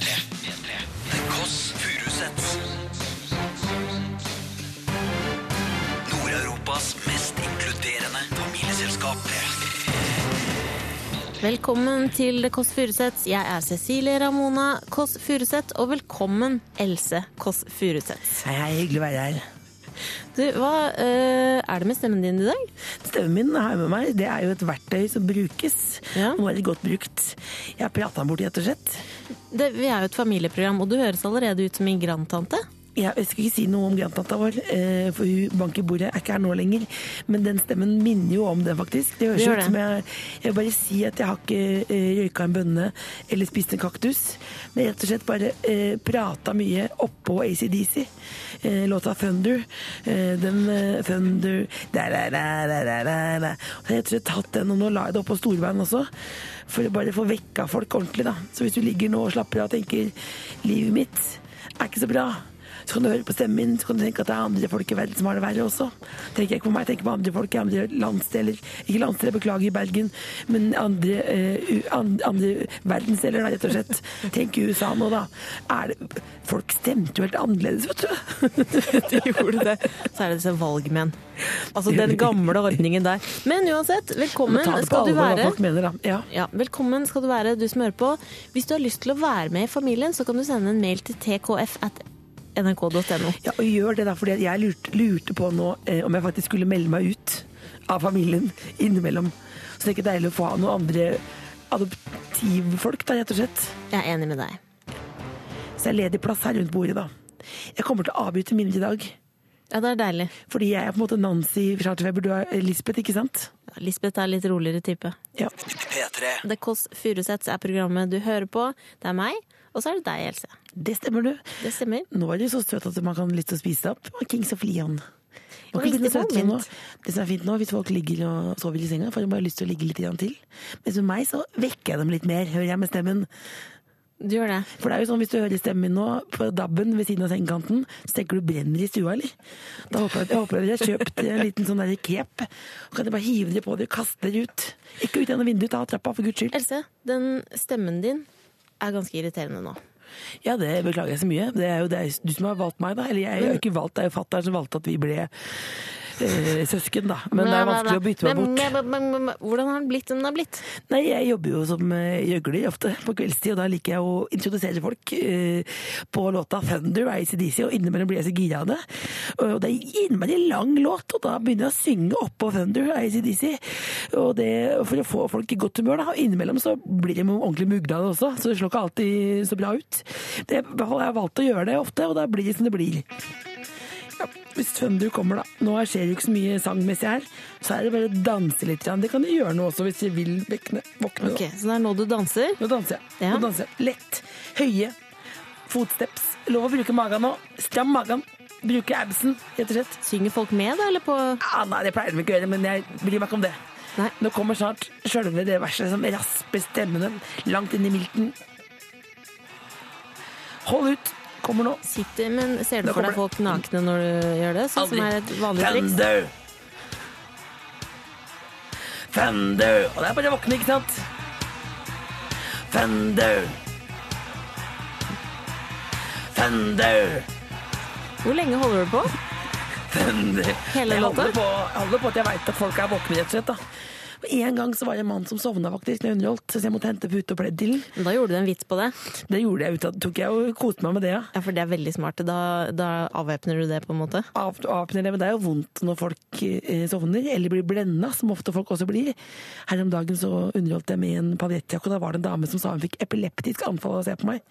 The Kåss Furuseths. Nord-Europas mest inkluderende familieselskap. Velkommen til Det Kåss Furuseths. Jeg er Cecilie Ramona Kåss Furuseth, og velkommen Else Kåss Furuseth. Hei, hei, hyggelig å være her. Du, hva eh, er det med stemmen din i dag? Stemmen min har jeg med meg. Det er jo et verktøy som brukes. Ja. Nå er det godt brukt. Jeg prata den bort, rett og slett. Det, vi er jo et familieprogram, og du høres allerede ut som min grandtante. Jeg skal ikke si noe om grandtanta vår, eh, for hun bank i bordet er ikke her nå lenger. Men den stemmen minner jo om det, faktisk. Det høres ut som jeg Jeg vil bare si at jeg har ikke eh, røyka en bønne eller spist en kaktus. Men rett og slett bare eh, prata mye oppå ACDC. Eh, låta 'Thunder'. Eh, den eh, 'Thunder' da, da, da, da, da, da, Jeg har rett og slett tatt den, og nå la jeg det opp på storbein også. For å bare få vekka folk ordentlig, da. Så hvis du ligger nå og slapper av og tenker 'livet mitt er ikke så bra', så kan du høre på stemmen min, så kan du tenke at det er andre folk i verden som har det verre også. Tenker jeg ikke på meg, tenker på andre folk i andre landsdeler. Ikke landsdeler, beklager, i Bergen, men andre, uh, andre verdensdeler, da, rett og slett. Tenk i USA nå, da. Er det, folk stemte jo helt annerledes, vet du. De gjorde det. Så er det disse valgmenn. Altså den gamle ordningen der. Men uansett, velkommen skal du være. mener. Ja. Ja, velkommen skal du være, du som hører på. Hvis du har lyst til å være med i familien, så kan du sende en mail til tkf at nrk.no. Ja, og gjør det da, fordi jeg lurte, lurte på nå eh, om jeg faktisk skulle melde meg ut av familien innimellom. Så det er ikke deilig å få ha noen andre adoptivfolk, da, rett og slett. Jeg er enig med deg. Så jeg er ledig plass her rundt bordet, da. Jeg kommer til å avbryte min i dag. Ja, det er deilig. Fordi jeg er på en måte Nancy Charterweber, du er Lisbeth, ikke sant? Ja, Lisbeth er litt roligere type. Ja. P3. The Kåss Furuseths er programmet du hører på. Det er meg, og så er det deg, Else. Det stemmer, du. Det stemmer. Nå er de så søt at man kan lyst til å spise opp. Kings of Leon. Man kan bli søtere nå. Det som er fint nå, hvis folk ligger og sover i senga, får de bare lyst til å ligge litt til. Mens med meg så vekker jeg dem litt mer, hører jeg med stemmen. Du gjør det. For det er jo sånn hvis du hører stemmen min nå på dabben ved siden av sengekanten, så tenker du brenner i stua, eller? Da håper jeg, jeg håper dere har kjøpt en liten sånn cape. Så kan dere bare hive dere på dere og kaste dere ut. Ikke ut gjennom vinduet, ta trappa, for guds skyld. Else, den stemmen din er ganske irriterende nå. Ja, det beklager jeg så mye. Det er jo det er du som har valgt meg, da. Eller jeg har jo ikke valgt, det er jo fatter'n som valgte at vi ble søsken, da. Men det er vanskelig å bytte meg bort. Men- Hvordan har den blitt som den har blitt? Nei, jeg jobber jo som eh, gjøgler ofte på kveldstid, og da liker jeg å introdusere folk eh, på låta 'Thunder' av ACDC, og innimellom blir jeg så gira av det. Og det er innmari lang låt, og da begynner jeg å synge oppå 'Thunder' av ACDC. Og det, for å få folk i godt humør, da. Og innimellom så blir de ordentlig mugla også, så det slår ikke alltid så bra ut. Det, jeg har valgt å gjøre det ofte, og da blir det som det blir. Hvis Thunder kommer, da. Nå skjer jo ikke så mye sangmessig her, så er det bare å danse litt. Det kan du gjøre nå også, hvis du vil vekne, våkne. Okay, Ok, Så det er nå du danser? Nå danser jeg. Ja. Nå danser jeg. Lett. Høye. Fotsteps. Lov å bruke magen nå. Stram magen. Bruke absen, rett og slett. Synger folk med, da, eller på Ah, nei, det pleier de ikke å gjøre, men jeg bryr meg ikke om det. Nei. Nå kommer snart sjølve det verset som rasper stemmene langt inn i milten. Hold ut. Kommer nå. Sitter, men ser du for deg folk nakne når du gjør det? Sånn som er et vanlig triks? Thunder! Thunder! Og det er bare å våkne, ikke sant? Thunder! Thunder! Hvor lenge holder du på? Thunder! Hele jeg låta? holder på, jeg holder på at jeg veit at folk er våkne, rett og slett. da. En gang så var det en mann som sovna faktisk når jeg underholdt, så jeg måtte hente pute og pledd til den. Da gjorde du en vits på det. Det gjorde jeg ut av, tok jeg og koste meg med det, ja. Ja, For det er veldig smart. Da, da avvæpner du det, på en måte. Av, avpner det, men det er jo vondt når folk eh, sovner, eller blir blenda, som ofte folk også blir. Her om dagen så underholdt jeg med en paljettjakke, og da var det en dame som sa hun fikk epileptisk anfall av å se på meg.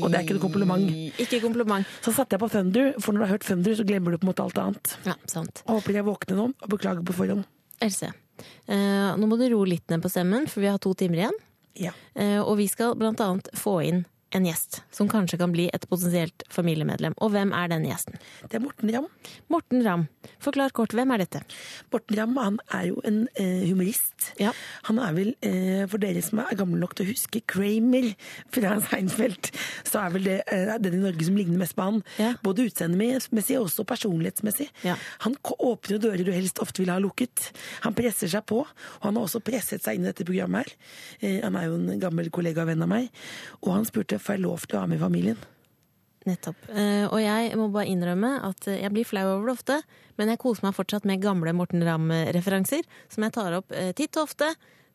Og det er ikke noe kompliment. Ikke kompliment. Så satte jeg på Thunder, for når du har hørt Thunder, så glemmer du på en måte alt annet. Ja, sant. Og håper jeg våkner nå, og beklager på forhånd. Else, nå må du roe litt ned på stemmen, for vi har to timer igjen. Ja. Eh, og vi skal blant annet få inn en gjest som kanskje kan bli et potensielt familiemedlem. Og hvem er den gjesten? Det er Morten Ramm. Morten Ramm. Forklar kort, hvem er dette? Morten Ramm han er jo en eh, humorist. Ja. Han er vel, eh, for dere som er gamle nok til å huske Kramer fra Seinfeld, så er vel det eh, den i Norge som ligner mest på han. Ja. Både utseendemessig og også personlighetsmessig. Ja. Han åpner dører du helst ofte vil ha lukket. Han presser seg på, og han har også presset seg inn i dette programmet her. Eh, han er jo en gammel kollega og venn av meg, og han spurte får jeg lov til å ha med i familien. Nettopp. Eh, og jeg må bare innrømme at eh, jeg blir flau over det ofte, men jeg koser meg fortsatt med gamle Morten Ramm-referanser, som jeg tar opp eh, titt og ofte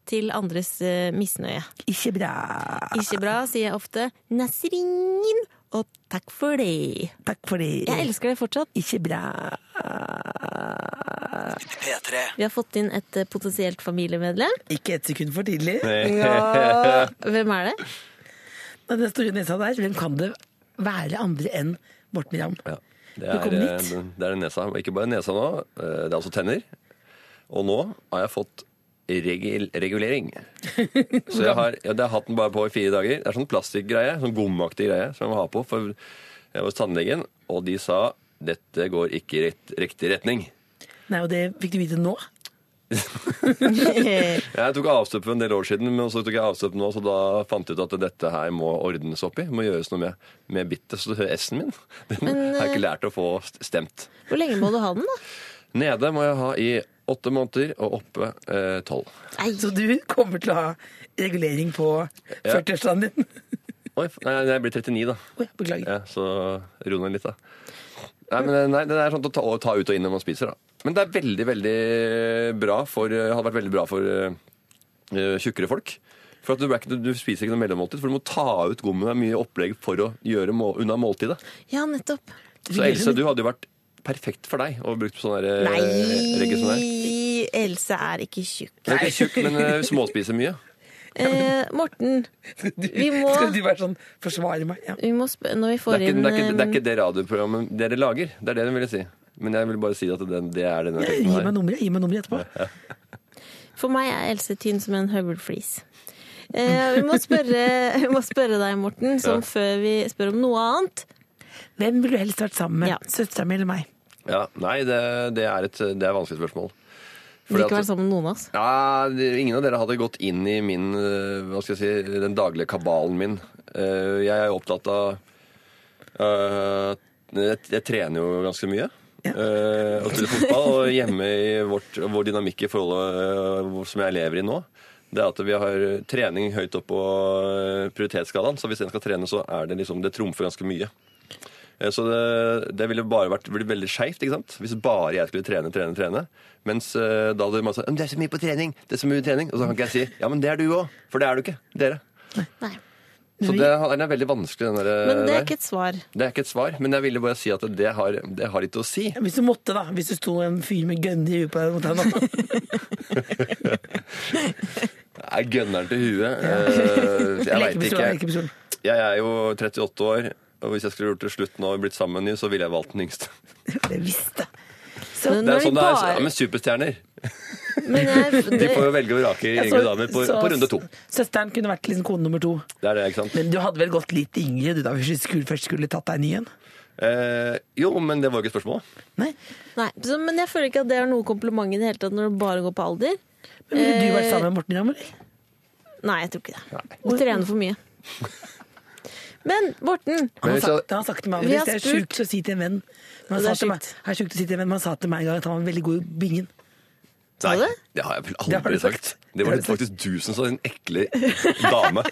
til andres misnøye. Ikke bra. Ikke bra, sier jeg ofte. Nasrin, og takk for det. Takk for det. Jeg elsker det fortsatt. Ikke bra. P3. Vi har fått inn et potensielt familiemedlem. Ikke et sekund for tidlig. Ja. Hvem er det? Den store nesa der, hvem kan det være andre enn Morten Ramm? Ja. Det er, eh, det er nesa. Ikke bare nesa nå, eh, det er også tenner. Og nå har jeg fått regul regulering. Så jeg har, ja, jeg har hatt den bare på i fire dager. Det er sånn plastikkgreie, sånn gomaktig greie som jeg må ha på. For jeg var hos tannlegen, og de sa dette går ikke i rett, riktig retning. Nei, og det fikk du vite nå? Jeg tok avstøp for en del år siden, men så tok jeg avstøp nå, så da fant jeg ut at dette her må ordnes opp i. Må gjøres noe med, med bittet. Så S-en min den har jeg ikke lært å få stemt. Hvor lenge må du ha den, da? Nede må jeg ha i åtte måneder, og oppe eh, tolv. Eh, Så du kommer til å ha regulering på 40-årsdagen din? Oi, nei, jeg blir 39, da. Oi, beklager. Ja, så ro ned litt, da. Nei, men nei, det er sånn å ta, å ta ut og inn når man spiser, da. Men det er veldig, veldig bra for Hadde vært veldig bra for uh, tjukkere folk. For at du, ikke, du spiser ikke noe mellommåltid, for du må ta ut gommen. Det er mye opplegg for å gjøre må, unna måltidet. ja, nettopp. Så Else, du hadde jo vært perfekt for deg å bruke sånn der, eh, regge sånn der. Nei, Else er ikke tjukk. Du er ikke tjukk, men uh, småspiser mye. Eh, Morten, vi må, Skal du være sånn forsvare meg? Ja. vi må sp når vi Det er, ikke, inn det, er ikke, det er eh, ikke det radioprogrammet dere lager. Det er det hun ville si. Men jeg vil bare si at det, det er denne Gi meg her. nummeret gi meg nummeret etterpå. For meg er Else tynn som en høvelflis. Eh, vi, må spørre, vi må spørre deg, Morten, som Ja. før vi spør om noe annet. Hvem ville du helst vært sammen med? Ja. Søstera mi eller meg? Ja, nei, det, det, er et, det er et vanskelig spørsmål. Vil ikke være sammen med noen av oss. Ja, Ingen av dere hadde gått inn i min, eh, hva skal jeg si, den daglige kabalen min. Eh, Jeg er opptatt av eh, jeg, jeg trener jo ganske mye. Ja. eh, Og spille fotball. Og hjemme i vårt, vår dynamikk i forholdet eh, som jeg lever i nå, det er at vi har trening høyt opp på eh, prioritetsskalaen. Så hvis en skal trene, så er det liksom Det trumfer ganske mye. Så det, det ville bare vært ville veldig skeivt hvis bare jeg skulle trene, trene, trene. Mens da hadde man sagt det er så mye på trening, det er så mye trening. Og så kan ikke jeg si ja, men det er du òg. For det er du ikke. Dere. Nei. Så det den er veldig vanskelig, den der. Men det er ikke et svar. det er ikke et svar. Men jeg ville bare si at det har, det har litt å si. Hvis du måtte, da. Hvis det sto en fyr med gunner i huet på deg mot deg nå. Nei, er gønneren til huet. Eh, Jeg veit ikke. Jeg er jo 38 år. Og hvis jeg skulle gjort det slutt nå og blitt sammen med en ny, så ville jeg valgt den yngste. Det visste jeg. Så, Det er sånn det er bare- ja, med superstjerner. Men jeg, De får jo velge og vrake i yngre damer på, på runde to. Søsteren kunne vært liksom kone nummer to. Det er det, ikke sant? Men du hadde vel gått litt yngre du da, hvis du skulle, først skulle tatt deg en ny en? Eh, jo, men det var jo ikke et spørsmål. Nei? nei, så, men jeg føler ikke at det er noe kompliment i det hele tatt når det bare går på alder. Men Ville du vært Eh, sammen med Morten Ramm, eller? Nei, jeg tror ikke det. Du trener for mye. Men Morten, Han har sagt, han har sagt til meg hvis det er sjukt å si til en venn. Men han sa til meg, er sjukt å si til en venn, men han sa til meg en gang at han var veldig god i bingen. Sa du det? det har jeg vel Det har aldri du sagt. sagt. Det var faktisk du som sa din ekle dame.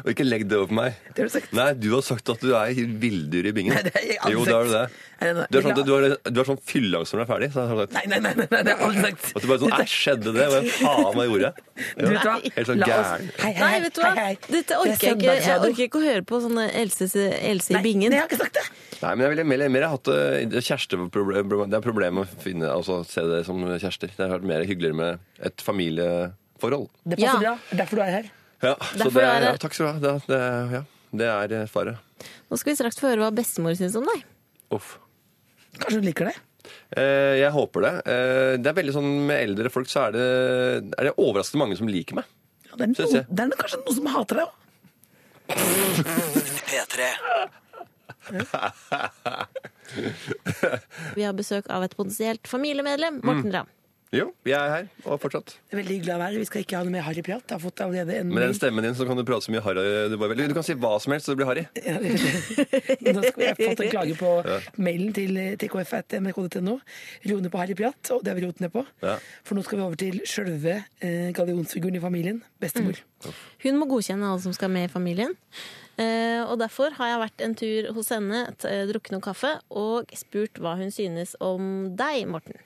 Og ikke legg det over på meg. Det har du sagt. Nei, du har sagt at du er villdyr i bingen. Nei, det har jeg aldri jo, det har du det. Du er sånn, du er, du er sånn fylleangst når du er ferdig. Så har sagt. Nei, nei, nei, nei, nei, det har jeg aldri sagt. At du bare sånn, æsj, skjedde det? Hva faen hva gjorde jeg? Du vet hva? Helt sånn gæren. Hei, hei, Nei, vet du hva? hei, hei. Dette er orker jeg ikke. Jeg orker ikke å høre på sånne Else, Else i Nei, bingen. nei, jeg har ikke sagt det. Nei, men jeg ville mer, mer hatt eh, det kjæresteproblem. Det er problem å finne, altså se det som kjærester. Det har vært mer hyggeligere med et familieforhold. Det passer Ja. bra. Er derfor du er her. Ja, så det, er ja, takk skal du ha. Det, det, ja, det er fare svaret. Nå skal vi straks få høre hva bestemor syns om deg. Uff. Kanskje hun liker det? Eh, jeg håper det. Eh, det er veldig sånn Med eldre folk så er det, er det overraskende mange som liker meg. Ja, det, er noen, jeg. det er kanskje noen som hater deg òg. P3. Vi har besøk av et potensielt familiemedlem, Morten Ramm. Jo, jeg er her, og fortsatt. Veldig hyggelig å være her. Vi skal ikke ha noe mer harryprat. Jeg har fått allerede en Med den stemmen din så kan du prate så mye harry du bare. Du kan si hva som helst, så det blir harry. Ja, Nå skal vi ha fått en klage på mailen til tkf.nrk.no. Ro ned på harryprat, og det har vi rotet ned på. Ja. For nå skal vi over til sjølve eh, gallionsfiguren i familien, bestemor. Hun må godkjenne alle som skal med i familien. Eh, og derfor har jeg vært en tur hos henne, eh, drukket noe kaffe og spurt hva hun synes om deg, Morten.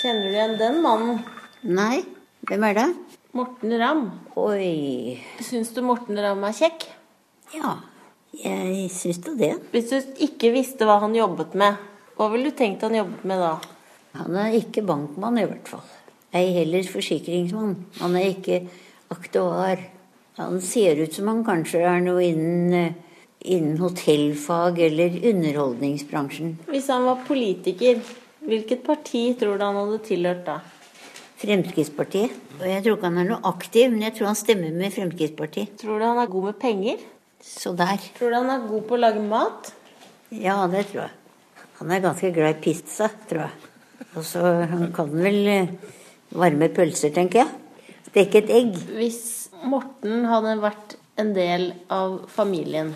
Kjenner du igjen den mannen? Nei, hvem er det? Morten Ramm. Oi Syns du Morten Ramm er kjekk? Ja, jeg syns da det. Hvis du ikke visste hva han jobbet med, hva ville du tenkt han jobbet med da? Han er ikke bankmann, i hvert fall. Ei heller forsikringsmann. Han er ikke aktuar. Han ser ut som han kanskje er noe innen, eh, innen hotellfag eller underholdningsbransjen. Hvis han var politiker, hvilket parti tror du han hadde tilhørt da? Fremskrittspartiet. Og jeg tror ikke han er noe aktiv, men jeg tror han stemmer med Fremskrittspartiet. Tror du han er god med penger? Så der. Tror du han er god på å lage mat? Ja, det tror jeg. Han er ganske glad i pizza, tror jeg. Og så han kan vel eh, varme pølser, tenker jeg. Steke et egg. Hvis Morten hadde vært en del av familien,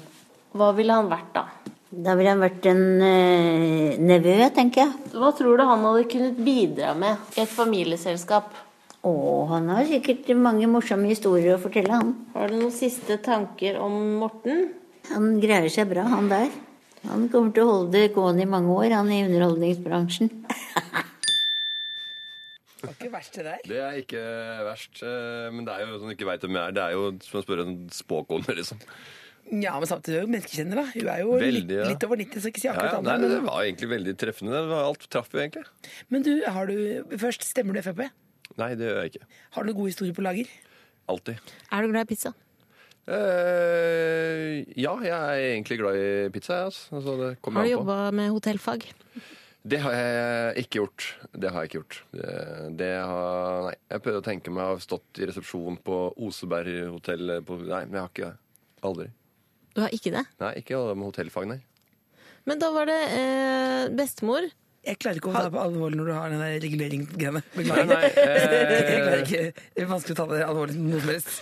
hva ville han vært da? Da ville han vært en eh, nevø, tenker jeg. Hva tror du han hadde kunnet bidra med i et familieselskap? Å, han har sikkert mange morsomme historier å fortelle, han. Har du noen siste tanker om Morten? Han greier seg bra, han der. Han kommer til å holde det gående i mange år, han i underholdningsbransjen. Det var ikke verst, det der. Det er ikke verst, eh, men det er jo sånn du ikke veit hvem jeg er. Det er jo som å spørre en spåkone, liksom. Ja, men samtidig er hun menneskekjenner, da. Hun er jo litt, ja. litt over 90, så ikke si akkurat ja, nei, annet. det var egentlig veldig treffende. Det var, alt traff jo egentlig. Men, du, har du Først, stemmer du Frp? Nei, det gjør jeg ikke. Har du noen gode historier på lager? Alltid. Er du glad i pizza? Eh, ja, jeg er egentlig glad i pizza. Altså. Altså, det Har du jobba med hotellfag? Det har jeg ikke gjort. Det har jeg ikke gjort. Det, det har, nei, jeg prøvde å tenke meg å ha stått i resepsjon på Oseberg hotell på, Nei, men jeg har ikke det. Aldri. Du har ikke det? Nei, ikke med hotellfag, nei. Men da var det eh, bestemor. Jeg klarer ikke å ta det på alvor når du har den der reguleringsgreiene. Nei, nei, eh, Jeg klarer ikke. Det er vanskelig å ta det alvorlig noe som helst.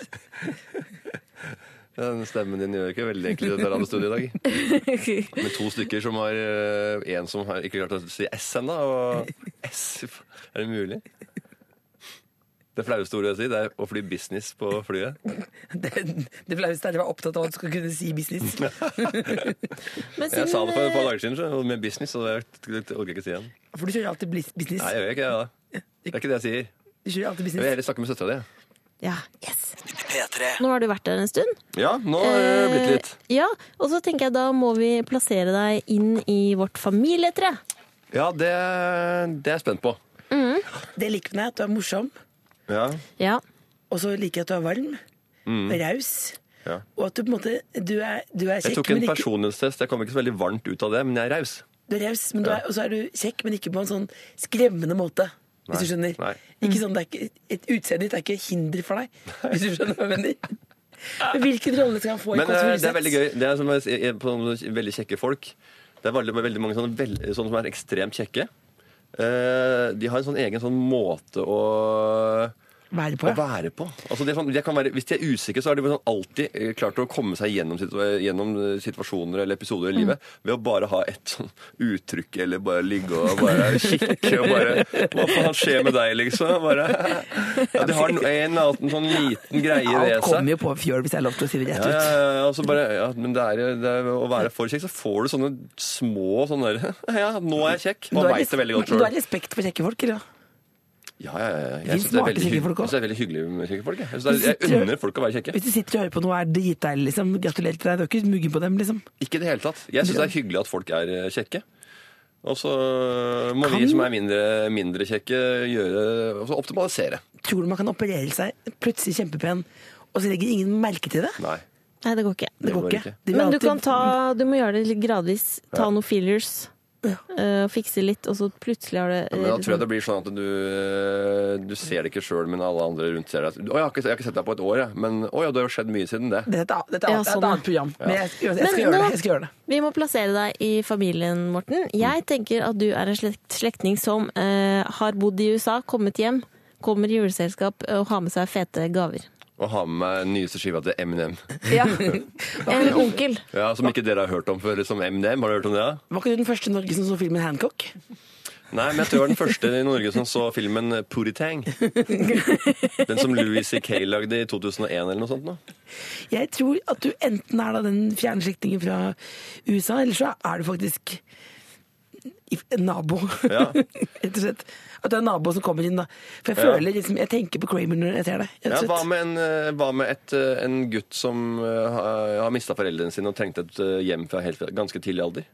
den stemmen din gjør ikke veldig enkelt i dette radiostudiet i dag. Med to stykker som har eh, En som har ikke klart å si S ennå, og S Er det mulig? Det flaueste ordet å si, det er å fly business på flyet. Det, det flaueste er at jeg var opptatt av at du skulle kunne si business. Men Jeg sa det for et par eh, dager siden, så, med business, og det det orker jeg ikke si igjen. For du kjører alltid business. Nei, jeg gjør ikke det. Ja. Det er ikke det jeg sier. Du kjører alltid business? Jeg vil heller snakke med søstera di. Ja, yes. Nå har du vært der en stund. Ja, nå har det blitt litt. Eh, ja, og så tenker jeg da må vi plassere deg inn i vårt familietre. Ja, det, det er jeg spent på. Det liker jeg, at du er morsom. Ja. Ja. Og så liker jeg at du er varm. Raus. ja. Og at du på en måte Du er, du er Jeg tok en ikke personlighetstest. Jeg kom ikke så veldig varmt ut av det, men jeg er raus. Du er raus, ja. og så er du kjekk, men ikke på en sånn skremmende måte. Hvis Nei, du skjønner. nei. Ikke sånn, det er ikke, et Utseendet ditt er ikke hinder for deg, hvis du skjønner hva jeg mener. Men hvilken rolle skal han få i Men eh, det er veldig gøy. Det er som er, sier, på veldig kjekke folk. Det er veldig, veldig mange sånne, veld, sånne som er ekstremt kjekke. Eh, de har en sånn egen sånn måte å Være på, å være på. Altså det sånn, det kan være, hvis de er usikre, så har de sånn alltid eh, klart å komme seg gjennom, gjennom eh, situasjoner eller episoder i livet ved å bare ha et sånn uttrykk, eller bare ligge og bare kikke og bare Hva faen skjer med deg, liksom? Bare, ja, de har en eller annen sånn liten greie ved seg. kommer jo på fjøl, hvis jeg har lov til å si det rett Ja, ja, ut. ja, og bare, ja, men det er, det er å være for kjekk, så får du sånne små sånne Ja, nå er jeg kjekk. Man veit det veldig godt sjøl. Du har respekt for kjekke folk, eller? Ja, ja, ja. Jeg syns det, er veldig hygg- jeg synes det er veldig hyggelig med kjekke folk. Jeg, jeg, synes det er, jeg unner folk å være kjekke. Hvis du sitter og hører på noe, er dritdeilig, liksom. Gratulerer til deg. Du er ikke muggen på dem, liksom. Ikke i det hele tatt. Jeg syns det er hyggelig at folk er eh, kjekke. Og så må Kan- vi som er mindre, mindre kjekke, gjøre altså optimalisere. Tror du man kan operere seg plutselig kjempepen, og så legger ingen merke til det? Nei. Nei, det går ikke. Det går går ikke. ikke. De vil Men du alltid- kan ta Du må gjøre det litt gradvis. Ta noen fillers. Eh, Uh, fikse litt, og så plutselig har det Ja, men da eh, tror jeg det blir sånn at du, eh, du ser det ikke sjøl, men alle andre rundt ser deg. Å, jeg har ikke, jeg har ikke sett deg på et år, jeg. Men å ja, det har jo skjedd mye siden det. Dette, er et dette er Ja, et sånn, annet program. Men jeg, jeg, jeg, skal gjøre nå- det. Jeg skal gjøre det. Vi må plassere deg i familien, Morten. Jeg tenker at du er en slekt, slektning som uh, har bodd i USA, kommet hjem, kommer i juleselskap og har med seg fete gaver. Å ha med meg den nyeste skiva til Eminem. Ja. En onkel. Ja, Som ikke dere har hørt om før, som Eminem. Har du hørt om det? da? Var ikke du den første i Norge som så filmen Hancock? Nei, men jeg tror jeg var den første i Norge som så filmen Pootie-Tang. Den som Louis C.K. lagde i 2001 eller noe sånt. nå. Jeg tror at du enten er da den fjerne slektningen fra USA, eller så er du faktisk i- en nabo. Ja. Rett og slett. At du er en nabo som kommer inn, da. For jeg Ja. føler liksom Jeg tenker på Kramer når jeg ser det. Ja, hva med, en, eh, hva med et, eh, en gutt som eh, har, har mista foreldrene sine og trengte et hjem fra helt, ganske tidlig alder?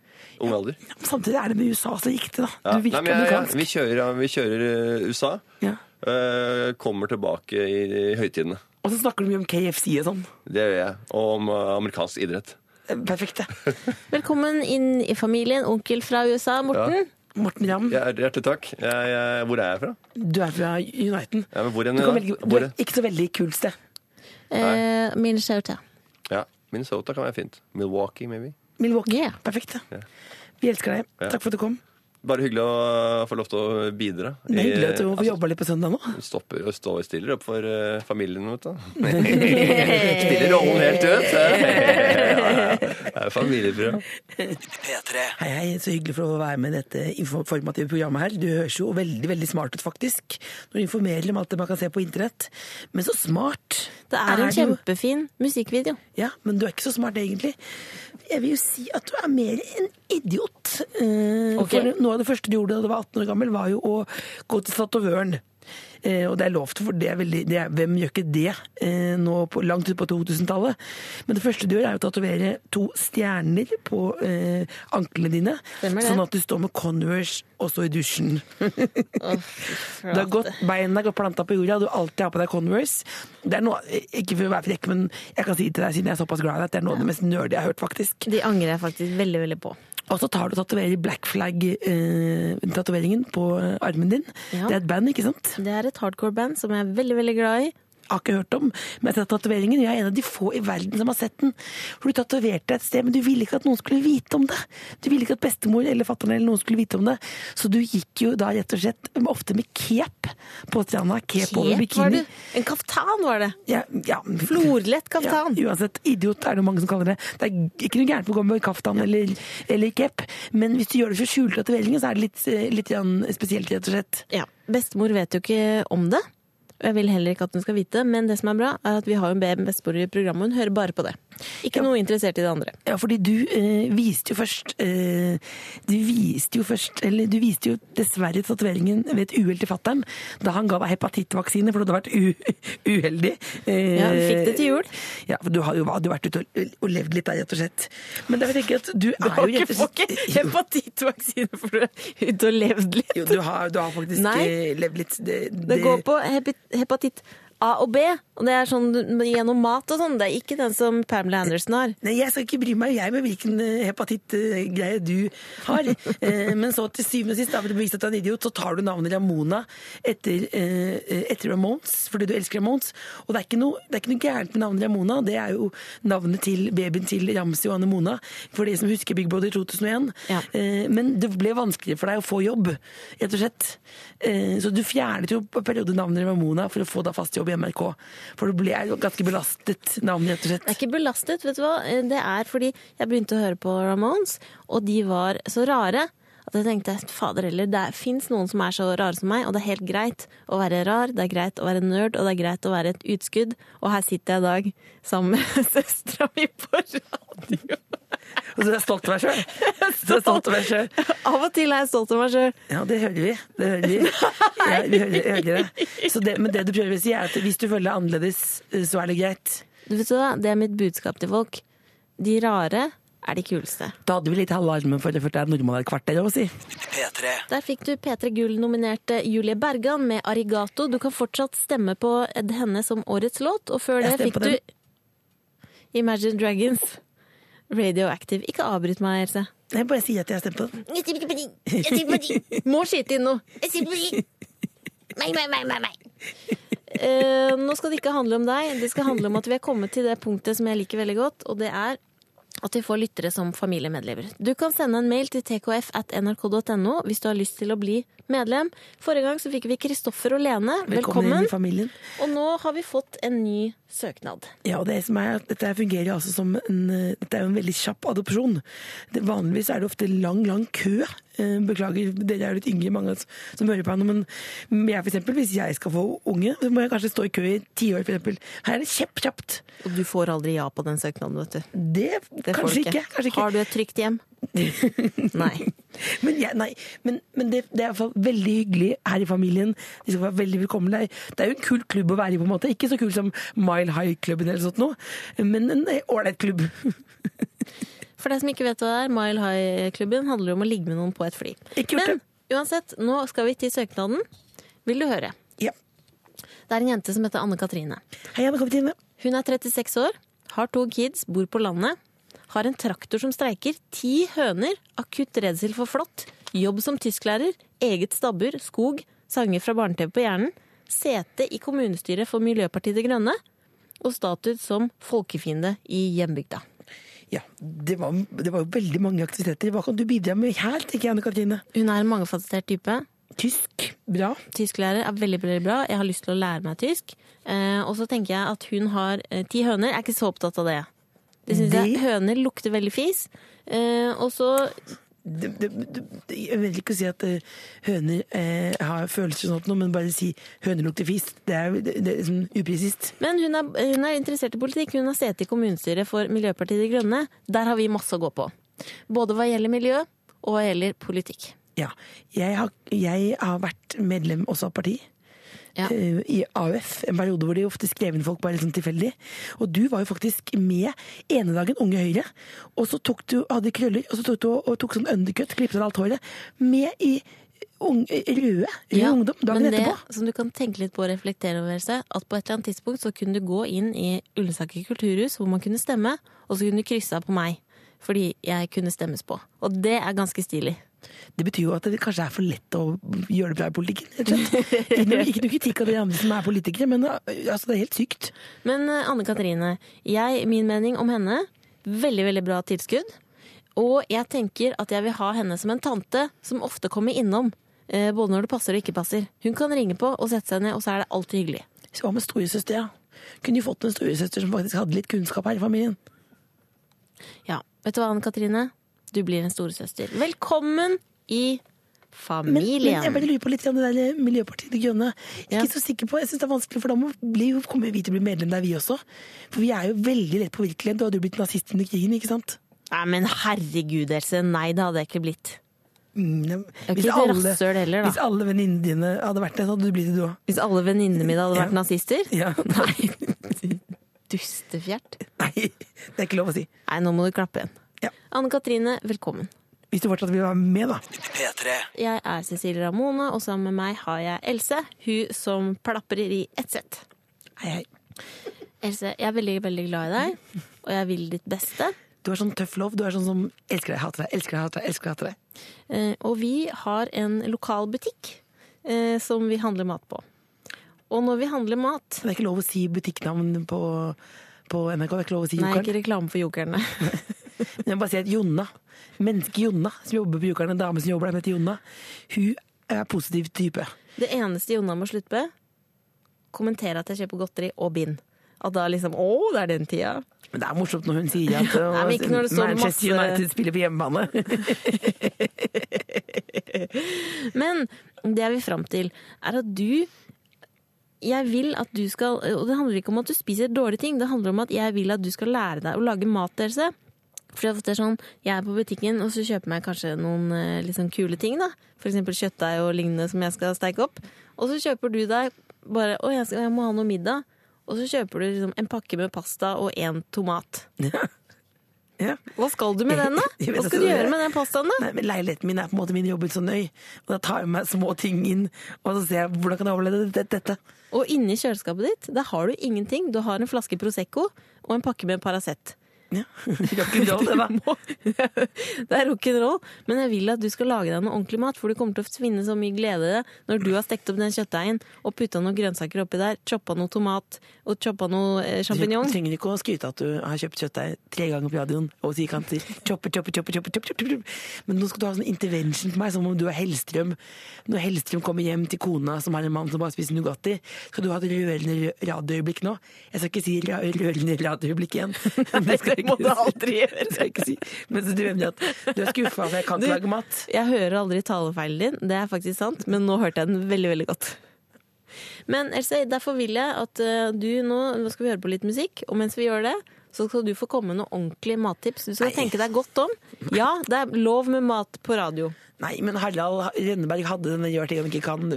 Ung alder? Samtidig er det med USA så riktig, da. Ja. Du virker Nei, jeg- amerikansk. vi kjører, ja, vi kjører USA. Ja. Uh, kommer tilbake i, i høytidene. Og så snakker du mye om KFC og sånn. Det gjør jeg. Og om uh, amerikansk idrett. Perfekt, det. Velkommen inn i familien. Onkel fra USA, Morten. Morten Ramm, Ja, Hjertelig takk. Jeg, jeg, hvor er jeg fra? du er fra Uniten. Ja, men hvor Du, kan velge, du er ikke så veldig kult sted. Eh, Minnesota. Ja, Minnesota kan være fint. Milwaukee, maybe. Milwaukee. Yeah. Perfekt. Ja. Vi elsker deg. Ja. Takk for at du kom. Bare hyggelig å få lov til å bidra. Det er hyggelig at du får jobbe litt på søndag nå. Stopper og står stiller opp for uh, familien, vet du. Stiller rollen helt ut. Det er familieprogram. P3. Hei, hei, så hyggelig for å være med i dette informative programmet her. Du høres jo veldig, veldig smart ut, faktisk. Når du informerer om alt det man kan se på internett. Men så smart. Det er en det jo. kjempefin musikkvideo. Ja, men du er ikke så smart egentlig. Jeg vil jo si at du er mer en idiot. Eh, okay. For noe av det første du gjorde da du var 18 år gammel, var jo å gå til tatovøren. Eh, og det er lov til, for det er veldig, det er, hvem gjør ikke det eh, nå på, langt ut på 2000-tallet? Men det første du gjør, er å tatovere to stjerner på eh, anklene dine. Sånn at du står med Converse også i dusjen. Du har gått, beina går planta på jorda, du alltid har på deg Converse. Det er noe, ikke for å være frekk, men jeg kan si til deg siden jeg er såpass glad i deg, at det er noe av det mest nerdy jeg har hørt, faktisk. De angrer jeg faktisk veldig, veldig på. Og så tar du tatoverer Black Flag-tatoveringen på eh, armen din. Ja. Det er et band, ikke sant? Det er et hardcore-band som jeg er veldig, veldig glad i. Har ikke hørt om, men sett tatoveringen. Jeg er en av de få i verden som har sett den. For du tatoverte et sted, men du ville ikke at noen skulle vite om det. Du ville ikke at bestemor eller fatter'n eller noen skulle vite om det. Så du gikk jo da rett og slett ofte med cape på stranda. Cape, over bikini. En kaftan var det. Ja, ja. Florlett kaftan. Ja, uansett, idiot er det mange som kaller det. Det er ikke noe gærent med å gå med kaftan eller, eller cape, men hvis du gjør det for skjulte tatoveringer, så er det litt, eh, litt spesielt, rett og slett. Ja, Bestemor vet jo ikke om det. Jeg vil heller ikke at hun skal vite, men det som er bra, er at vi har en bestemor i programmet, og hun hører bare på det. Ikke Ja. noe interessert i det andre. Ja, fordi du øh, viste jo først øh, Du viste jo først Eller du viste jo dessverre tatoveringen ved et uhell til fatter'n da han ga deg hepatittvaksine, for du hadde vært uheldig. Eh, Ja, vi fikk det til jul. Ja, for du har jo hadde jo vært ute og, og levd litt der, rett og slett. Men derfor tenker jeg at du er jo rett og slett Jo, hepatittvaksine for du er ute og levd litt. Jo, du har, du har faktisk Nei. levd litt det, Det går på hepi- hepatitt A og B, og det er sånn gjennom mat og sånn. Det er ikke den som Pamela Anderson har. Nei, jeg skal ikke bry meg jeg med hvilken eh, hepatittgreie du har. Eh, Men så til syvende og sist, da vil du bevise at du er en idiot, så tar du navnet Ramona etter, eh, etter Ramones, fordi du elsker Ramones. Og det er, ikke noe, det er ikke noe gærent med navnet Ramona, det er jo navnet til babyen til Ramsi og Anne Mona, for de som husker Big Brother 2001. Ja. Men det ble vanskeligere for deg å få jobb, rett og slett. Så du fjernet jo på periode navnet Ramona for å få deg fast jobb i NRK. For det ble ganske belastet navn, rett og slett. Det er ikke belastet, vet du hva. Det er fordi jeg begynte å høre på Ramones, og de var så rare. At jeg tenkte fader heller, det fins noen som er så rare som meg, og det er helt greit å være rar, det er greit å være nerd, og det er greit å være et utskudd. Og her sitter jeg i dag sammen med søstera mi på radio. Så er jeg stolt av meg sjøl. Så er stolt av meg selv. Av og til er jeg stolt av meg sjøl. Ja, det hører vi. Det hører vi. Ja, vi hører, hører det. Så det. Men det du prøver å si, er at hvis du føler deg annerledes, så er det greit. Du vet hva, Det er mitt budskap til folk. De rare er de kuleste. Da hadde vi litt halve armen for det første normal et kvarter òg, si. P3. Der fikk du P3 Gull-nominerte Julie Bergan med 'Arigato'. Du kan fortsatt stemme på henne som årets låt, og før det fikk du Imagine Dragons Radioactive. Ikke avbryt meg, Else. Jeg bare sier at jeg har stemt på den. Jeg på. Jeg på. Må skyte inn noe. Jeg stemmer på de. Meg, meg, meg, meg, meg. Uh, nå skal det ikke handle om deg. Det skal handle om at vi er kommet til det punktet som jeg liker veldig godt, og det er at vi får lyttere som familiemedlemmer. Du kan sende en mail til tkf at nrk.no hvis du har lyst til å bli medlem. Forrige gang så fikk vi Kristoffer og Lene. Velkommen Velkommen. i familien. Og nå har vi fått en ny søknad. Ja, og det som er, at Dette fungerer altså som en, eh, dette er jo en veldig kjapp adopsjon. Det, vanligvis er det ofte lang, lang kø. Eh, Beklager, dere er litt yngre, mange som hører på henne, men jeg for eksempel, hvis jeg skal få unge, så må jeg kanskje stå i kø i ti år, for eksempel. Her er det kjempekjapt. Og du får aldri ja på den søknaden, vet du. Det, Det kanskje ikke. Kanskje ikke. Har du et trygt hjem? Nei. Men, ja, nei, men, men det, det er i hvert fall veldig hyggelig her i familien. De skal være veldig velkomne. Det er- Det er jo en kul klubb å være i, på en måte. Ikke så kul som Mile High-klubben eller sånt noe, men en ålreit klubb. For deg som ikke vet hva det er, Mile High-klubben handler om å ligge med noen på et fly. Ikke gjort Men uansett, nå skal vi til søknaden. Vil du høre? Ja. Det er en jente som heter Anne Katrine. Hei, Anne Katrine. Hun er 36 år, har to kids, bor på landet. Har en traktor som streiker, ti høner, akutt redsel for flått, jobb som tysklærer, eget stabbur, skog, sanger fra barne-TV på hjernen, sete i kommunestyret for Miljøpartiet De Grønne og status som folkefiende i hjembygda. Ja, det var, det var jo veldig mange aktiviteter. Hva kan du bidra med her, tenker jeg, Anne Katrine? Hun er en mangefasettert type. Tysk, bra. Tysklærer er veldig veldig bra. Jeg har lyst til å lære meg tysk. Eh, og så tenker jeg at hun har eh, ti høner. Jeg er ikke så opptatt av det. Det synes jeg Høner lukter veldig fis. Eh, og så Det, det, det, jeg vil ikke si at eh, høner eh, har følelser og sånt, noe, men bare si høner lukter fis. Det er, det er liksom upresist. Men hun er, hun er interessert i politikk. Hun har sete i kommunestyret for Miljøpartiet De Grønne. Der har vi masse å gå på. Både hva gjelder miljø, og hva gjelder politikk. Ja. Jeg har, jeg har vært medlem også av parti. Ja. eh, I AUF, en periode hvor de ofte skrev inn folk bare litt sånn tilfeldig. Og du var jo faktisk med ene dagen Unge Høyre, og så tok du, hadde krøller, og så tok du og tok sånn undercut, klippet av alt håret, med i unge, røde, rød Ja, ungdom dagen men det etterpå. som du kan tenke litt på og reflektere over, seg, at på et eller annet tidspunkt så kunne du gå inn i Ullensaker kulturhus, hvor man kunne stemme, og så kunne du krysse av på meg. Fordi jeg kunne stemmes på. Og det er ganske stilig. Det betyr jo at det kanskje er for lett å gjøre det bra i politikken. Ikke noe, kritikk av de andre som er politikere, men uh, altså, det er helt sykt. Men eh, Anne Katrine, jeg, min mening om henne, veldig, veldig bra tilskudd. Og jeg tenker at jeg vil ha henne som en tante som ofte kommer innom. eh, Både når det passer og ikke passer. Hun kan ringe på og sette seg ned, og så er det alltid hyggelig. Så hva med storesøster, ja? Kunne jo fått en storesøster som faktisk hadde litt kunnskap her i familien. Ja, vet du hva, Anne Katrine? Du blir en storesøster. Velkommen i Men, men jeg bare lurer på litt om det der Miljøpartiet De Grønne. Er Ja. ikke så sikker på, jeg synes det er vanskelig, for da må bli, kommer vi til å bli medlem der, vi også. For vi er jo veldig lett påvirkelige. Du hadde jo blitt nazist under krigen, ikke sant? Nei, men herregud, Else. Nei, det hadde jeg ikke blitt. Mm, ikke et heller, hvis alle venninnene dine hadde vært det, så hadde du blitt det, du òg. Hvis alle venninnene mine hadde vært Ja. nazister? Ja. Nei, dustefjert. Nei, det er ikke lov å si. Nei, nå må du klappe igjen. Ja. Anne Katrine, velkommen. Hvis du fortsatt vil være med, da. P3. Jeg er Cecilie Ramone, og sammen med meg har jeg Else, hun som plaprer i ett sett. Hei, hei. Else, jeg er veldig, veldig glad i deg, og jeg vil ditt beste. Du er sånn tøff lov. Du er sånn som elsker deg, hater deg, elsker deg, hater deg, elsker deg, hater deg. Eh, Og vi har en lokal butikk eh, som vi handler mat på. Og når vi handler mat Det er ikke lov å si butikknavn på, på NRK. Det er ikke lov å si Nei, Jokeren. ikke reklame for jokerne. Men jeg må bare si at Jonna, mennesket Jonna, som jobber på Jokeren, en dame som jobber der, heter Jonna, hun er positiv type. Det eneste Jonna må slutte med, kommentere at jeg kjøper godteri og bind. At da liksom Å, det er den tida. Men det er morsomt når hun sier at står Manchester masse- United spiller på hjemmebane. Men det jeg vil fram til, er at du jeg vil at du skal Og det handler ikke om at du spiser dårlige ting, det handler om at jeg vil at du skal lære deg å lage mat, Else. For jeg, er sånn, jeg er på butikken og så kjøper jeg kanskje noen liksom, kule ting. da. Eksempel kjøttdeig og lignende som jeg skal steike opp. Og så kjøper du deg bare Å, jeg, skal, jeg må ha noe middag. Og så kjøper du liksom en pakke med pasta og én tomat. Ja. Hva skal du med den, da? Hva skal altså, du gjøre med den pastaen, da? Nei, men Leiligheten min er på en måte min jobb så nøy. Og da tar jeg med små ting inn, og så ser jeg hvordan kan jeg overleve det- dette. Og inni kjøleskapet ditt, der har du ingenting. Du har en flaske Prosecco og en pakke med Paracet. Ja. Rock'n'roll, det, da. Det er rock'n'roll, men jeg vil at du skal lage deg noe ordentlig mat, for du kommer til å finne så mye glede i det når du har stekt opp den kjøttdeigen og putta noen grønnsaker oppi der, choppa noe tomat og choppa noe eh, Du trenger ikke å skryte at du har kjøpt kjøttdeig tre ganger på radioen og si kanter. Chopper, chopper, chopper, chopper, chopper, chopper. Men nå skal du ha sånn intervention på meg, som om du er Hellstrøm. Når Hellstrøm kommer hjem til kona som har en mann som bare spiser Nugatti, skal du ha et rørende rø- radioøyeblikk nå. Jeg skal ikke si rørende radioøyeblikk igjen. Det skal jeg må du aldri gjøre. Det skal jeg ikke si. Men du at du er skuffa for jeg kan ikke lage mat. Jeg hører aldri talefeilen din, det er faktisk sant, men nå hørte jeg den veldig, veldig godt. Men Else, derfor vil jeg at eh, du nå Nå skal vi høre på litt musikk, og mens vi gjør det, så skal du få komme med noen ordentlige mattips. Du skal tenke deg godt om. Ja, det er lov med mat på radio. Nei, men Harald Rønneberg hadde denne gjør ting han ikke kan.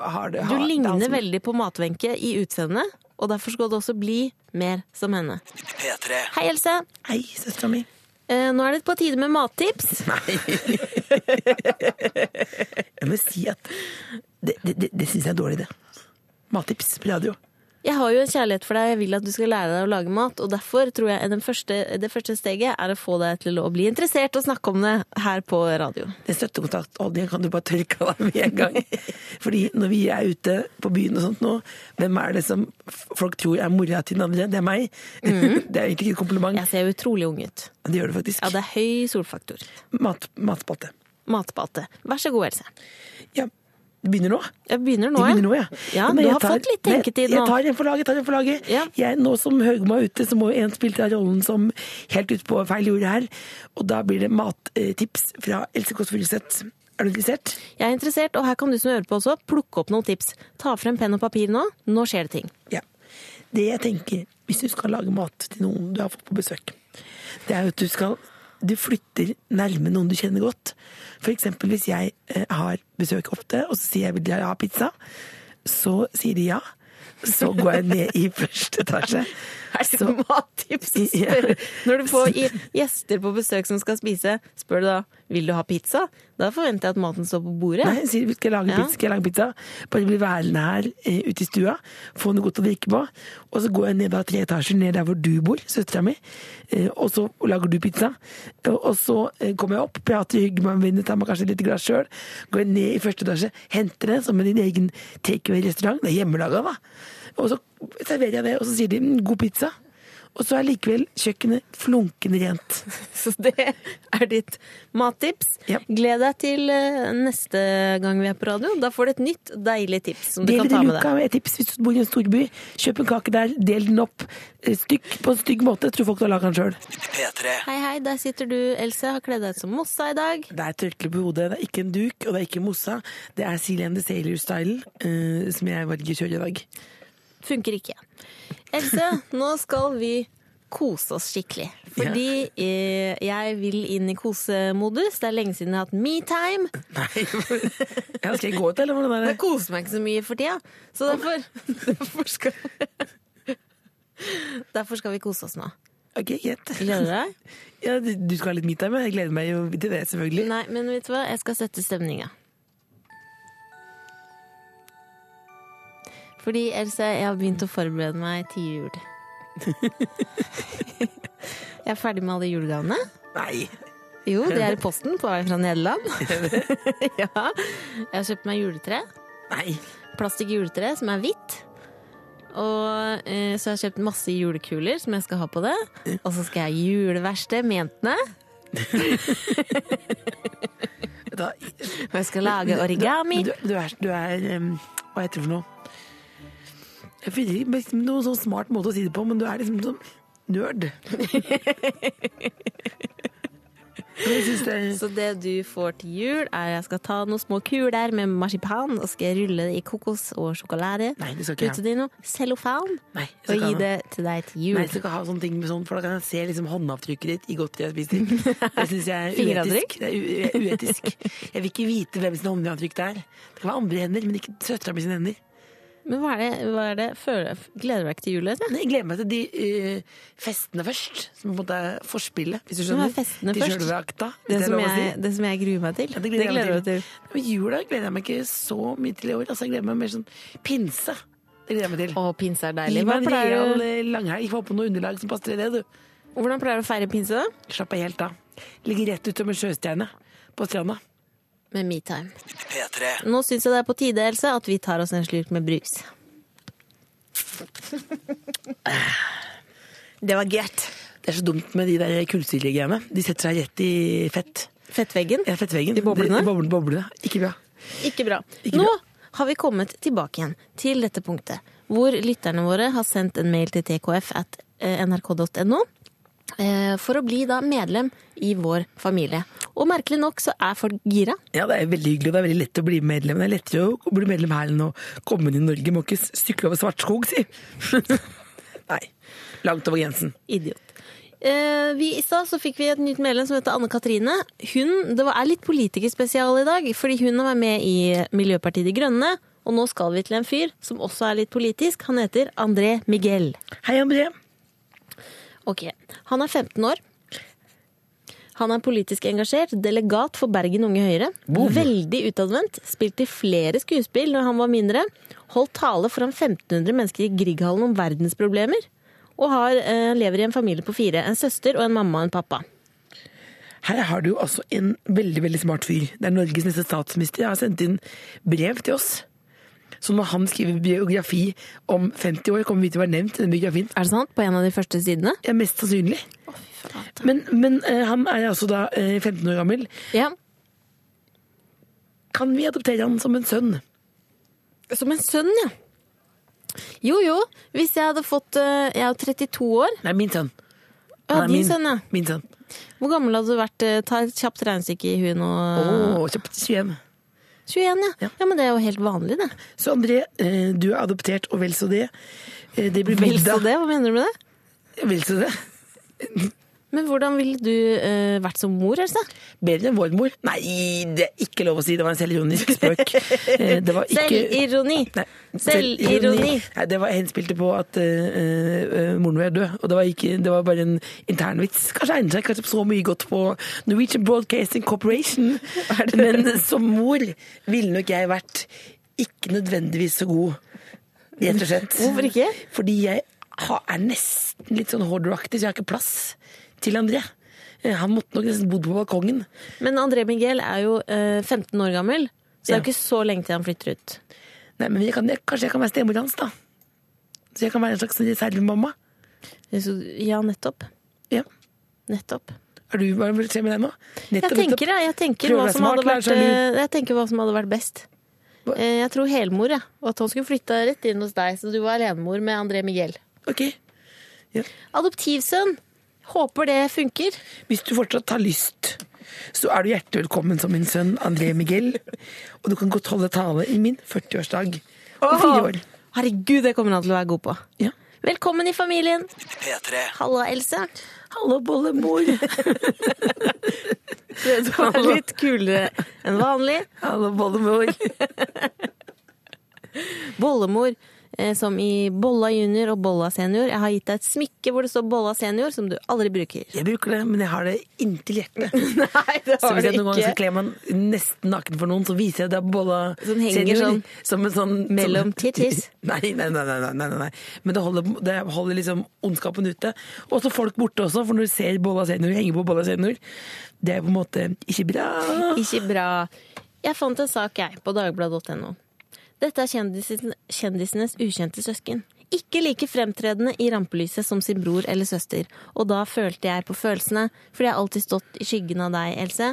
Har det, Du har, det er ligner som- veldig på Matvenke i utseendet, og derfor skal du også bli mer som henne. P3. Hei, Else. Hei, søstera mi. Eh, nå er det på tide med mattips. Nei Jeg må si at det, det, det, det syns jeg er dårlig, det. Mattips på radio. Jeg har jo en kjærlighet for deg, jeg vil at du skal lære deg å lage mat, og derfor tror jeg den første, det første steget er å få deg til å bli interessert og snakke om det her på radio. Den støttekontaktordningen kan du bare tørke av deg med en gang. Fordi når vi er ute på byen og sånt nå, hvem er det som folk tror er mora til den andre? Det er meg. Det er egentlig ikke et kompliment. Jeg ser utrolig ung ut. Det gjør det faktisk. Ja, det er høy solfaktor. Mat, matspalte. Matspalte. Vær så god, Else. Ja, det begynner nå. Jeg begynner nå, begynner nå, ja. Ja, Men du jeg har fått litt tenketid nå. Jeg tar en for laget, tar en for laget. Ja. Jeg, nå som Høgmo er ute, så må en spille den rollen som helt ut på feil jord her. Og da blir det mattips fra Else Kåss Furuseth. Er du interessert? Jeg er interessert, og her kan du som hører på også, plukke opp noen tips. Ta frem penn og papir nå. Nå skjer det ting. Ja. Det jeg tenker, hvis du skal lage mat til noen du har fått på besøk, det er jo at du skal du flytter nærme noen du kjenner godt. Eksempel hvis jeg eh, har besøk ofte, og så sier jeg vil jeg ha pizza, så sier de ja. Så går jeg ned i første etasje. Er det Så- mattips spørre? Når du får gjester på besøk som skal spise, spør du da vil du ha pizza? Da forventer jeg at maten står på bordet. Nei, jeg sier skal jeg lage Ja. pizza, skal jeg lage pizza. Bare bli værende her eh, ute i stua, få noe godt å drikke på. Og så går jeg ned da tre etasjer ned der hvor du bor, søstera mi. Eh, og så lager du pizza. Og, så eh, kommer jeg opp, prater hygger med mine, tar meg kanskje litt glass sjøl. Går jeg ned i første etasje, henter det som en din egen takeaway-restaurant. Det er hjemmelaga, da. Og så serverer jeg det, og så sier de mm, god pizza. Og så er likevel kjøkkenet flunkende rent. Så det er ditt mattips. Ja. Gled deg til eh, neste gang vi er på radio. Da får du et nytt, deilig tips som du kan ta med deg. med et tips hvis du bor i en storby. Kjøp en kake der, del den opp eh, stykk på en stygg måte. Tror folk har laga den sjøl. Hei, hei, der sitter du, Else. Har kledd deg ut som Mossa i dag. Det er tørkle på hodet, det er ikke en duk, og det er ikke mossa. Det er Silje and the Sailor-style, uh, som jeg velger å kjøre i dag. Funker ikke. Else, nå skal vi kose oss skikkelig. Fordi eh, jeg vil inn i kosemodus. Det er lenge siden jeg har hatt me-time. Nei, ja, Skal jeg gå ut, eller hvordan er Jeg det? koser meg ikke så mye for tida. Så derfor, derfor skal Derfor skal vi kose oss nå. Ok, greit. Gleder du deg? Ja, du du skal ha litt metime? jeg gleder meg jo til det, selvfølgelig. Nei, men vet du hva? Jeg skal sette stemninga. Fordi, Else, jeg har begynt å forberede meg til jul. Jeg er ferdig med alle julegavene. Nei. Jo, de er i posten på vei fra Nederland. ja. Jeg har kjøpt meg juletre. Nei. Plastikk-juletre som er hvitt. Og eh, så har jeg kjøpt masse julekuler som jeg skal ha på det. Og så skal jeg ha juleverksted med jentene. Og jeg skal lage origami. Du, du er, du er um, Hva heter det for noe? Jeg finner ikke liksom noen sånn smart måte å si det på, men du er liksom sånn nerd. Er Så det du får til jul, er at jeg skal ta noen små kuler med marsipan, og skal rulle det i kokos og sjokolade. Nei, det skal ikke det i noe cellofan, Nei, og gi det til deg til jul. Nei, jeg skal ikke ha sånne ting med sånn, for da kan jeg se liksom håndavtrykket ditt i godteriet jeg spiser. Det syns jeg er uetisk. Det er uetisk. Jeg vil ikke vite hvem sin håndavtrykk det er. Det kan være andre hender, men ikke søstera mi sine hender. Men hva er det, hva er det føler, Gleder du deg ikke til jul? Else? Jeg gleder meg til de uh, festene først, som på en måte er forspillet, hvis du skjønner. er festene de først? akta. Det er som, å si. jeg, det som jeg gruer meg til. Ja, det gleder jeg meg til. til. jula gleder jeg meg ikke så mye til i år. Altså, jeg gleder meg mer sånn pinse. Det gleder jeg meg til. Å, pinse er Gi deilig. meg Hva en real eh, langhelg. Få på noe underlag som passer til det, du. Hvordan pleier du å feire pinse? da? Slapp av helt av. Ligger rett ut som en sjøstjerne på stranda. Med metime. P3. Nå syns jeg det er på tide, Else, at vi tar oss en slurk med brus. Det var godt. Det er så dumt med de der kullsyregreiene. De setter seg rett i fett. Fettveggen. Ja, fettveggen. De boblene? De, boblene, boblene. Ikke bra. Ikke bra. Ikke Nå bra. har vi kommet tilbake igjen til dette punktet, hvor lytterne våre har sendt en mail til tkf at eh, nrk.no for å bli da medlem i vår familie. Og merkelig nok så er folk gira. Ja, det er veldig hyggelig, og det er veldig lett å bli medlem. Det er lettere å bli medlem her enn å komme inn i Norge. Må ikke sykle over Svartskog, si. Nei. Langt over grensen. Idiot. Eh, vi, I stad så fikk vi et nytt medlem som heter Anne Katrine. Hun, Det er litt politikerspesial i dag, fordi hun har vært med i Miljøpartiet De Grønne. Og nå skal vi til en fyr som også er litt politisk. Han heter André Miguel. Hei, André. Ok, Han er 15 år. Han er politisk engasjert, delegat for Bergen Unge Høyre. Veldig utadvendt. Spilte i flere skuespill når han var mindre. Holdt tale foran 1500 mennesker i Grieghallen om verdensproblemer. Og har, eh, lever i en familie på fire. En søster og en mamma og en pappa. Her har du altså en veldig veldig smart fyr. Det er Norges neste statsminister. Jeg har sendt inn brev til oss. Så når han skriver biografi om 50 år, kommer vi til å være nevnt i den biografien. Er det sant? På en av de første sidene? Ja, mest sannsynlig. Men, men uh, han er altså da uh, 15 år gammel. Ja. Kan vi adoptere han som en sønn? Som en sønn, ja. Jo jo, hvis jeg hadde fått uh, Jeg er 32 år. Nei, min sønn. Ja, er din min, sønn, ja. Min sønn. Hvor gammel hadde du vært? eh, Ta et kjapt regnestykke i huet nå. Oh, kjapt 21. 21, ja. Ja. Men det er jo helt vanlig, det. Så André, eh, du er adoptert, og vel så det. Eh, Det blir Vel så det, hva mener du med det? Vel så det. Men hvordan ville du eh, vært som mor, Else? Bedre enn vår mor? Nei, det er ikke lov å si. Det var en selvironisk spøk. Eh, Det var ikke Selvironi! Nei, Selvironi! Nei, det var henspilte på at uh, uh, moren min er død, og det var, ikke, det var bare en internvits. Kanskje egner seg kanskje så mye godt på Norwegian Broadcasting Corporation, men som mor ville nok jeg vært ikke nødvendigvis så god, rett og slett. Hvorfor ikke? Fordi jeg er nesten litt sånn hoarderaktig, så jeg har ikke plass til André. Eh, Han måtte nok nesten bodd på balkongen. Men André Miguel er jo eh, 15 år gammel, så det er Ja. jo ikke så lenge til han flytter ut. Nei, men jeg kan, jeg, kanskje jeg kan være stemor hans, da. Så jeg kan være en slags reservemamma. Så, ja, nettopp. Ja. Nettopp. Er du, hva vil skje med deg nå? Jeg Nettopp, tenker, jeg, jeg, tenker hva som hadde vært, seg lur. eh, jeg tenker hva som hadde vært best. Hva? Eh, Jeg tror helmor, jeg. Og at han skulle flytta rett inn hos deg, så du var alenemor med André Miguel. Ok. Adoptivsønn. Håper det funker. Hvis du fortsatt har lyst, så er du hjertelig velkommen som min sønn André Miguel. Og du kan godt holde tale i min 40-årsdag om fire år. Herregud, det kommer han til å være god på. Ja. Velkommen i familien. P3. Halla, Else. Hallo, bollemor. Du er litt kulere enn vanlig. Hallo, bollemor. Bollemor, som i Bolla junior og Bolla senior. Jeg har gitt deg et smykke hvor det står Bolla senior, som du aldri bruker. Jeg bruker det, men jeg har det inntil hjertet. Nei, det har Så hvis jeg noen ganger skal kle meg nesten naken for noen, så viser jeg det på Bolla Som senior, sånn som en sånn mellom tittis. Nei, nei, nei, nei, nei, nei, nei. Men det holder, det holder liksom ondskapen ute. Og så folk borte også, for når du ser Bolla senior henge på Bolla senior, det er på en måte ikke bra. Ikke bra. Jeg fant en sak, jeg, på dagbladet.no. Dette er kjendisen, kjendisenes ukjente søsken. Ikke like fremtredende i rampelyset som sin bror eller søster. Og da følte jeg på følelsene, fordi jeg har alltid stått i skyggen av deg, Else.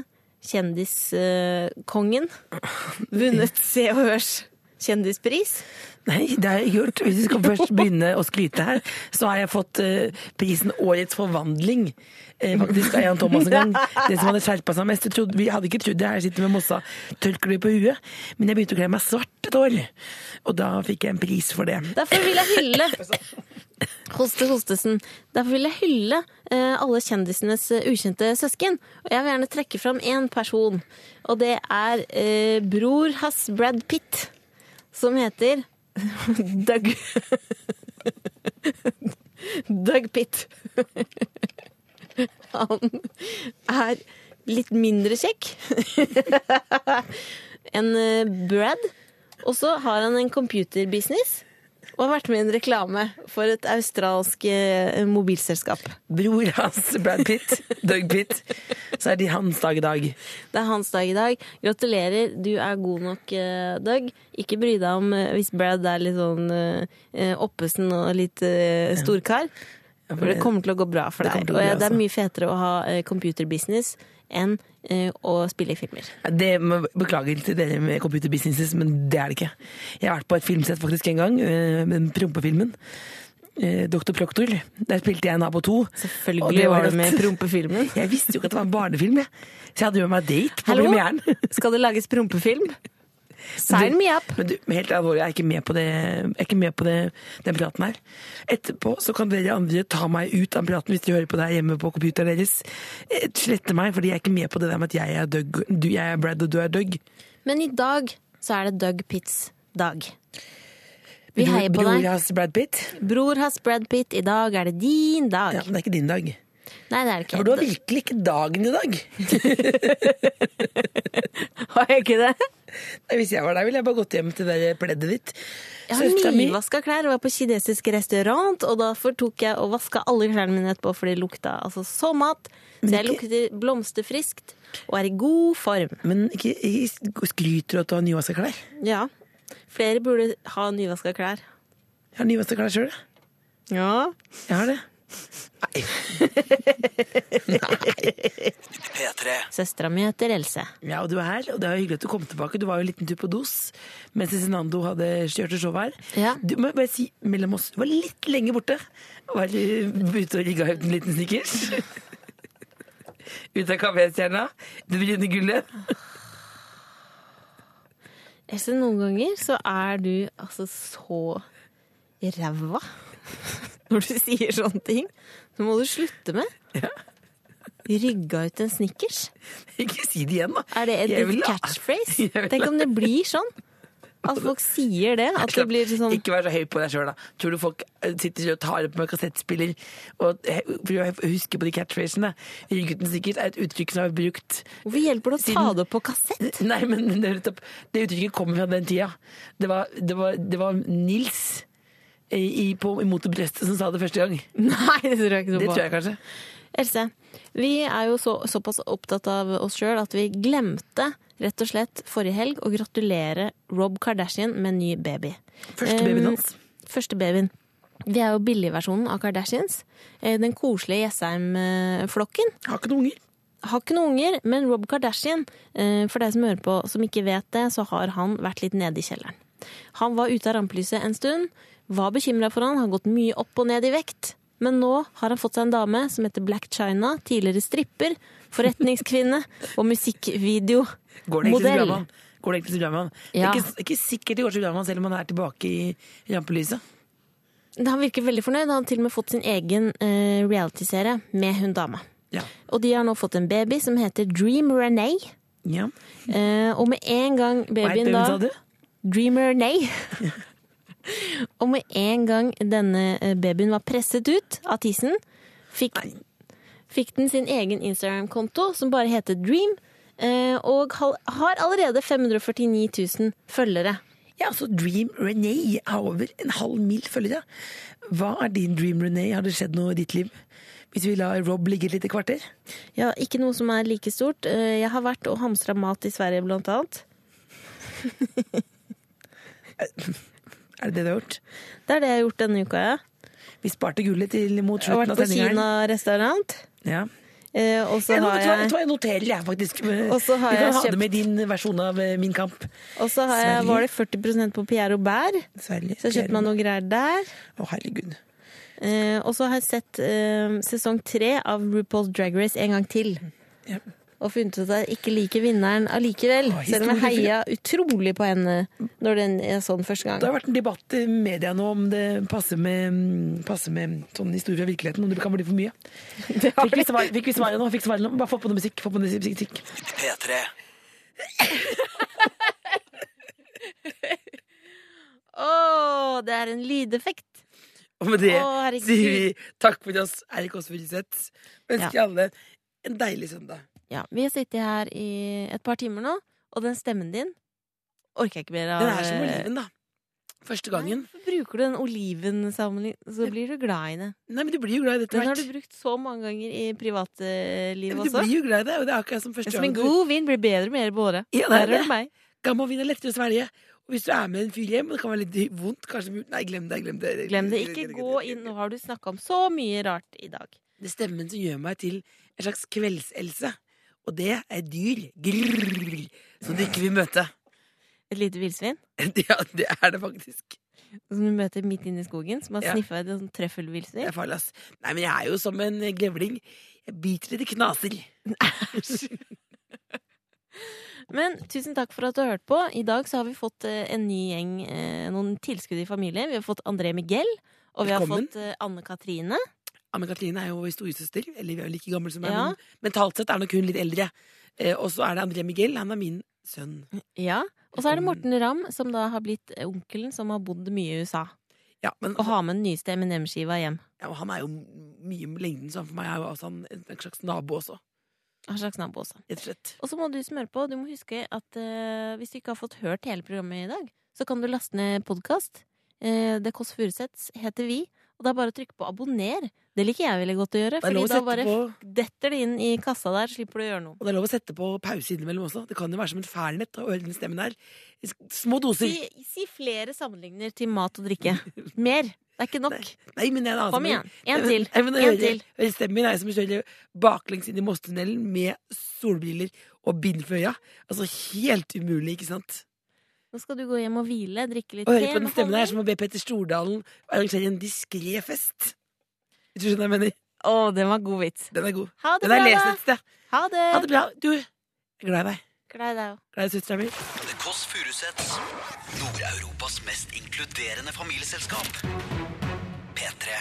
Kjendiskongen. Vunnet Se og Hørs kjendispris. Nei, det har jeg gjort. Hvis vi skal først begynne å skryte her, så har jeg fått eh, prisen Årets forvandling. Eh, faktisk av Jan Thomas en gang. Det som hadde skjerpa seg mest. Trodde, vi hadde ikke trodd det her, sitter med mossa tørkle på huet. Men jeg begynte å kle meg svart et år. Og da fikk jeg en pris for det. Derfor vil jeg hylle Hoste Hostesen. Derfor vil jeg hylle eh, alle kjendisenes eh, ukjente søsken. Og jeg vil gjerne trekke fram én person. Og det er eh, bror hans Brad Pitt, som heter Doug Doug Pitt. Han er litt mindre kjekk enn eh, Brad. Og så har han en computerbusiness Og har vært med i en reklame for et australsk eh, mobilselskap. Bror hans, Brad Pitt, Doug Pitt. Så er det hans dag i dag. Det er hans dag i dag. Gratulerer, du er god nok, eh, Doug. Ikke bry deg om hvis Brad er litt sånn oppesen og litt storkar. For det kommer til å gå bra for deg. Det, Og det er mye fetere å ha eh, computerbusiness enn eh, å spille i filmer. Det Beklager til dere med computerbusinesses, men det er det ikke. Jeg har vært på et filmsett faktisk en gang, eh, med prompefilmen. Dr. Proctor. Der spilte jeg nabo 2. Og Selvfølgelig var var du med i prompefilmen. Jeg visste jo ikke at det var en barnefilm, jeg. Så jeg hadde jo med meg date på Hallo? premieren. Skal det lages prompefilm? Sign me up! Men du, helt alvorlig, jeg er ikke med på, det, jeg er ikke med på det, den praten her. Etterpå så kan dere andre ta meg ut av praten hvis de hører på det her hjemme på computeren deres. Eh, Slette meg, fordi jeg er ikke med på det der med at jeg er, Doug, du, jeg er Brad og du er Doug. Men i dag så er det Doug Pitts dag. Vi heier på deg. Bror has Brad Pitt. Bror has Brad Pitt, i dag er det din dag. Ja, men det er ikke din dag. Nei, det er det For du har virkelig ikke dagen i dag. Har jeg ikke det? Nei, Hvis jeg var deg, ville jeg bare gått hjem til det pleddet ditt. Jeg har nyvaska klær og var på kinesisk restaurant, og derfor tok jeg og vaska alle klærne mine etterpå, for det lukta altså så mat. Så jeg lukter blomsterfriskt og er i god form. Men ikke, ikke skryter du at du har nyvaska klær? Ja. Flere burde ha nyvaska klær. Jeg har nyvaska klær sjøl, jeg. Ja. Jeg har det. Nei. P3. Søstera mi heter Else. Ja, og du er her, og det er hyggelig at du kom tilbake. Du var jo en liten tur på dos mens Cezinando hadde kjørt show her. Ja. Du må bare si mellom oss, du var litt lenge borte. Var ute og rigga ut en liten snickers. Ut av kaféstjerna. Det brune gullet. Else, noen ganger så er du altså så ræva når du sier sånne ting. Så må du slutte med. Rygga ut en snickers. Ikke si det igjen, da. Er det en catchphrase? Tenk om det blir sånn. At folk sier det. At det blir sånn Ikke vær så høy på deg sjøl, da. Tror du folk eh, sitter og tar opp med kassettspiller og husker for å huske på de catchphrasene? Rygggutten sikkert er et uttrykk som er brukt Hvorfor hjelper det å ta det opp på kassett? Nei, men det, det uttrykket kommer fra den tida. Det var, det var, det var Nils i, på, imot det brøstet som sa det første gang. Nei, det tror jeg ikke Det noe på. tror jeg kanskje. Else, vi er jo så, såpass opptatt av oss sjøl at vi glemte rett og slett forrige helg å gratulere Rob Kardashian med en ny baby. Første Um, babyen hans. Første babyen. Vi er jo billigversjonen av Kardashians. Eh, Den koselige Jessheim-flokken. Har ikke noen unger. Har ikke noen unger, men Rob Kardashian, eh, for deg som hører på som ikke vet det, så har han vært litt nede i kjelleren. Han var ute av rampelyset en stund, var bekymra for han, har gått mye opp og ned i vekt. Men nå har han fått seg en dame som heter Black China, tidligere stripper, forretningskvinne og musikkvideomodell. Går det egentlig så bra med han? Går det er ikke, ikke sikkert det går så bra med han selv om han er tilbake i rampelyset. Han virker veldig fornøyd. Han har til og med fått sin egen uh, realityserie med hun dama. Ja. Og de har nå fått en baby som heter Dream Renee. ja. Uh, og med en gang babyen da Dreamer du? Og med en gang denne eh, babyen var presset ut av tissen, fikk, fikk den sin egen Instagram-konto som bare heter Dream, eh, og har allerede 549 000 følgere. Ja, altså Dream Renee har over en halv mil følgere. Hva er din Dream Renee? Har det skjedd noe i ditt liv? Hvis vi lar Rob ligge et lite kvarter? Ja, ikke noe som er like stort. Eh, Jeg har vært og hamstra mat i Sverige, blant annet. Er det det du har gjort? Det er det jeg har gjort denne uka, ja. Vi sparte gullet til mot Jeg har vært på Kina-restaurant. Ja. eh, Og så har jeg du jeg noterer, jeg, faktisk. Og så har vi kan jeg ha kjøpt- det med din versjon av eh, Min kamp. Og så jeg, var det 40% på Pierre Robert. Sverige. Så jeg kjøpte meg noe greier der. Å, herregud. Eh, og så har jeg sett eh, sesong tre av RuPaul's Drag Race en gang til. Ja. Og funnet ut at jeg ikke liker vinneren allikevel. Å, selv om jeg heia utrolig på henne når den jeg så den første gang. Det har vært en debatt i media nå om det passer med, passer med sånn historie fra virkeligheten, om det kan bli for mye. Fikk vi svar- fikk vi svaret nå? Fikk svaret nå? Bare få på noe musikk. Få på noe musikk. P3. Å, det er en lydeffekt! Og med det oh, sier vi takk for oss, Eirik Aas Furuseth. Ønsker alle en deilig søndag. Ja, Vi har sittet her i et par timer nå, og den stemmen din orker jeg ikke mer av. Den er som oliven, da. Første gangen. Hvorfor bruker du den olivensammenligningen, så blir du glad i det. Nei, men du blir jo glad i det etter Den har du brukt så mange ganger i privatlivet også. du blir jo glad i det, og det er akkurat som første Som en god vin blir bedre med mer båre. Ja, det Der er er det. meg. Gammel vin er lettere å svelge. Og hvis du er med en fyr hjem, og det kan være litt vondt kanskje, Nei, glem det. Glem det. Glem det. Ikke gå inn. Nå har du snakka om så mye rart i dag. Det er stemmen som gjør meg til en slags kveldselse. Og det er dyr. Grrr, som du ikke vil møte. Et lite villsvin Ja, det er det faktisk. som du møter midt inne i skogen, som har Ja. sniffa et sånn Det er farlig, ass. Nei, men jeg er jo som en grevling. Jeg biter i det knaser. Men tusen takk for at du har hørt på. I dag så har vi fått eh, en ny gjeng, eh, noen tilskudd i familien. Vi har fått André Miguel, og vi har Velkommen. fått eh, Anne Katrine. Anne Katrine er jo vår storesøster. Eller vi er jo like gamle som meg, Ja. men mentalt sett er nok hun litt eldre. Eh, og så er det André Miguel. Han er min sønn. Ja. Og så er det Morten Ramm, som da har blitt eh, onkelen som har bodd mye i USA. Ja, men Og har med den nyeste M&M-skiva hjem. ja, og han er jo mye med lengden, så for meg er jo altså en, en slags nabo også. En slags nabo også. Og så må du smøre på. Du må huske at uh, hvis du ikke har fått hørt hele programmet i dag, så kan du laste ned podkast. Uh, det Kåss Furuseths heter vi. Og det er bare å trykke på abonner. Det liker jeg veldig godt å gjøre. Fordi da bare på detter det inn i kassa der, slipper du å gjøre noe. Og det er lov å sette på pause innimellom også. Det kan jo være som en fernet å høre den stemmen her. Små doser. Si, si flere sammenligner til mat og drikke. Mer. Det er ikke nok. Nei, annen Kom igjen. En til. nei, men En til. Stemmen min er som å kjøre baklengs inn i Mossetunnelen med solbriller og bind for øya. Altså helt umulig, ikke sant? Nå skal du gå hjem og hvile, drikke litt Å Og høre på den stemmen her som å be Petter Stordalen arrangere en diskré fest. Hvis du skjønner hva jeg mener? Å, den var god vits. Den er god. Ha det Den er bra, lest da. et sted. Ha det. Ha det bra. Du, jeg er glad i deg. Glad i deg òg. Glad i søstera mi. The Kåss Furuseths. Nord-Europas mest inkluderende familieselskap. P3.